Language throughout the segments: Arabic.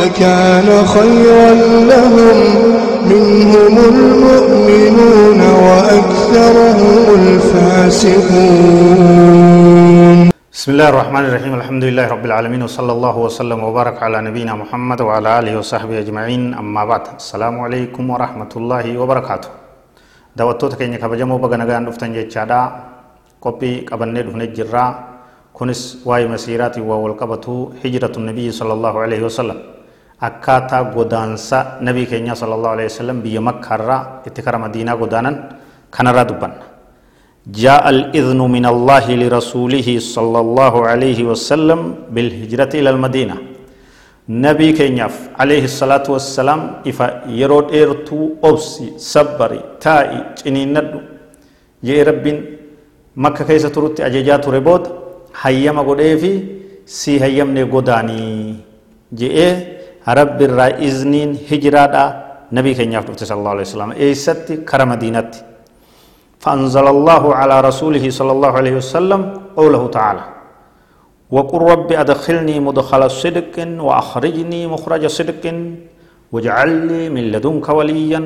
لكان خيرا لهم. منهم المؤمنون وأكثرهم الفاسقون. بسم الله الرحمن الرحيم. الحمد لله رب العالمين وصلى الله وسلم وبارك على نبينا محمد وعلى آله وصحبه أجمعين. أما بعد السلام عليكم ورحمة الله وبركاته. kabajamoo baga nagaan dhuftan jechaadha qophii qabannee dhufne jirra kunis waa'ee masiiraatiin waa wal qabatu hijratu nabiyyi sallallahu alaihi wasallam akkaataa godaansa nabii keenya sallallahu alaihi wasallam biyya makkaarraa itti kara madiinaa godaanan kanarraa dubbanna جاء الإذن من الله لرسوله صلى الله عليه وسلم بالهجرة إلى المدينة نبي كينياف عليه الصلاة والسلام إفا يرود إرتو أبسي صبري تائي جنين ندو جي رب مكة كيسة ترتي أججات ربود هيما قد في سي هيمني قداني جي رب الرا إذنين هجرة نبي كينياف صلى الله عليه وسلم إيستي كرم مدينتي فأنزل الله على رسوله صلى الله عليه وسلم قوله تعالى وقل رب أدخلني مدخل صدق وأخرجني مخرج صدق واجعل لي من لدنك وليا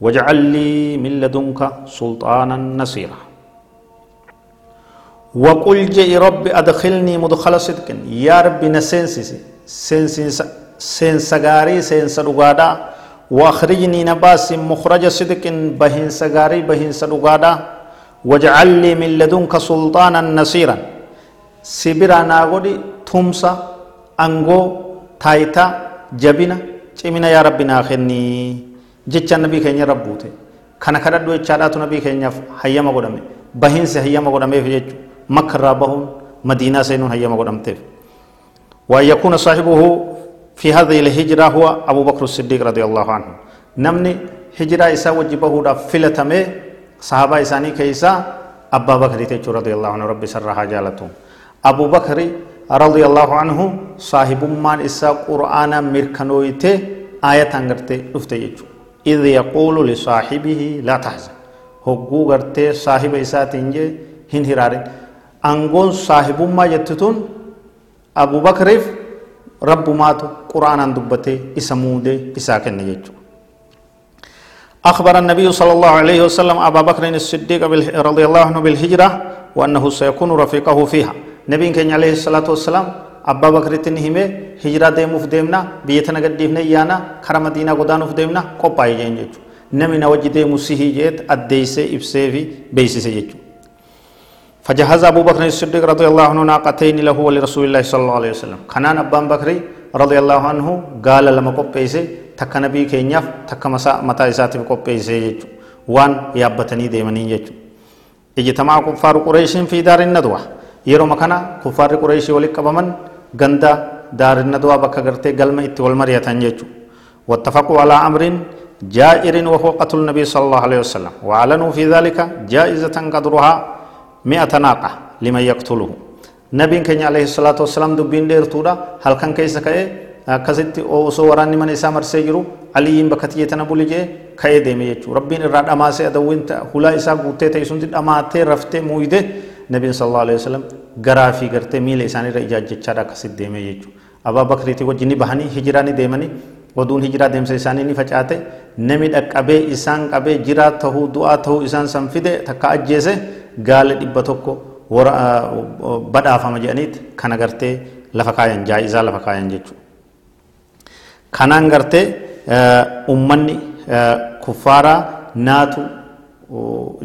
واجعل لي من لدنك سلطانا نصيرا وقل جئ رب أدخلني مدخل صدق يا رب نسنسي سنسي سنسغاري سنسرغادا واخرجني نباس مخرج صدق بهن سغاري بهن سدغادا واجعل لي من لدنك سلطانا نصيرا سبرا ناغودي تمسا انغو تايتا جبنا cimina yaa rabbi naa kennii jecha nabii keenya rabbuute kana kadhadhu jechaadhaatu nabii keenyaaf hayyama godhame bahinsi hayyama godhameef jechu makka irraa bahuun madiinaa seenuun hayyama godhamteef waan yakuuna saahibuhu في هذه الهجرة هو أبو بكر الصديق رضي الله عنه. نمني هجرة إسا وجبه دا فلتمي صحابة إساني كيسا أبا بكر تيجو رضي الله عنه ربي سرها جالتهم. أبو بكر رضي الله عنه صاحب من إسا قرآن مركنويته آية يجو. إذ يقول لصاحبه لا تحزن. صاحب إسا تنجي هن هرارين أنغون صاحب ما جتتون أبو بكر ربماتو قرآن دبته إسموده إساكن يجو. أخبر النبي صلى الله عليه وسلم أبا بكر الصديق رضي الله عنه بالهجرة وأنه سيكون رفيقه فيها. نبي كان عليه الصلاة والسلام أبا بكر تنهمه هجرة ديموف ديمنا بيتنا قد ديمنا إيانا خرا مدينة قدانوف ديمنا قبائي جين جيجو نمي نوجي ديمو سيهي جيت أديسي إبسي في بيسي جيجو فجهز أبو بكر الصديق رضي الله عنه ناقتين له ولرسول الله صلى الله عليه وسلم. خنان أبان بكر رضي الله عنه قال لما قبيسي تك نبي كينياف تك مساء متى قبيسي يجو وان يابتني ديمني يجو اجتماع كفار قريش في دار الندوة. يرو مكانا كفار قريش ولك بمن غندا دار الندوة بك غرتي قلم إتي والمرية يجو واتفقوا على أمر جائر وهو قتل النبي صلى الله عليه وسلم. وأعلنوا في ذلك جائزة قدرها مئة ناقة لمن يقتله. نبي كان عليه الصلاة والسلام دبين دير تودا هل كان كيس كأي؟ كزت أو سوراني من إسام رسيجرو علي بكتية تنبولي جي كأي ديمي يجو. ربين الراد أماسي أدوين هلا إسا قوتي تيسون دي أماتي رفتي مويدة. نبي صلى الله عليه وسلم غرافي غرتي ميل إساني رئيجاج جچارا كسد ديمي يجو. أبا بكريتي وجني بحاني هجراني ديماني oduun hijiraa deemsa isaanii ni facaate nami dhaqqabee isaan qabee jiraa tahuu du'aa tahuu isaan san fide takka ajjeese gaala dhibba tokko badhaafama jedhaniiti kana gartee lafa kaayan jaa'izaa lafa kaayan jechuudha. Kanaan gartee uummanni kuffaaraa naatu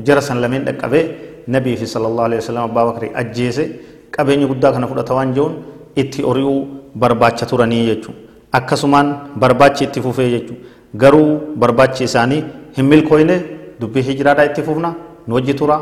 jara san lameen dhaqqabee nabii fi sallallahu alaihi wasallam abbaa bakrii ajjeese qabeenya guddaa kana fudhata waan jiruun itti ori'uu barbaacha turanii jechuudha. Akkasumaan barbaachi itti fufee jechuudha. Garuu barbaachi isaanii hin milkooyne dubbii hijiraadhaa itti fufna nu wajji turaa.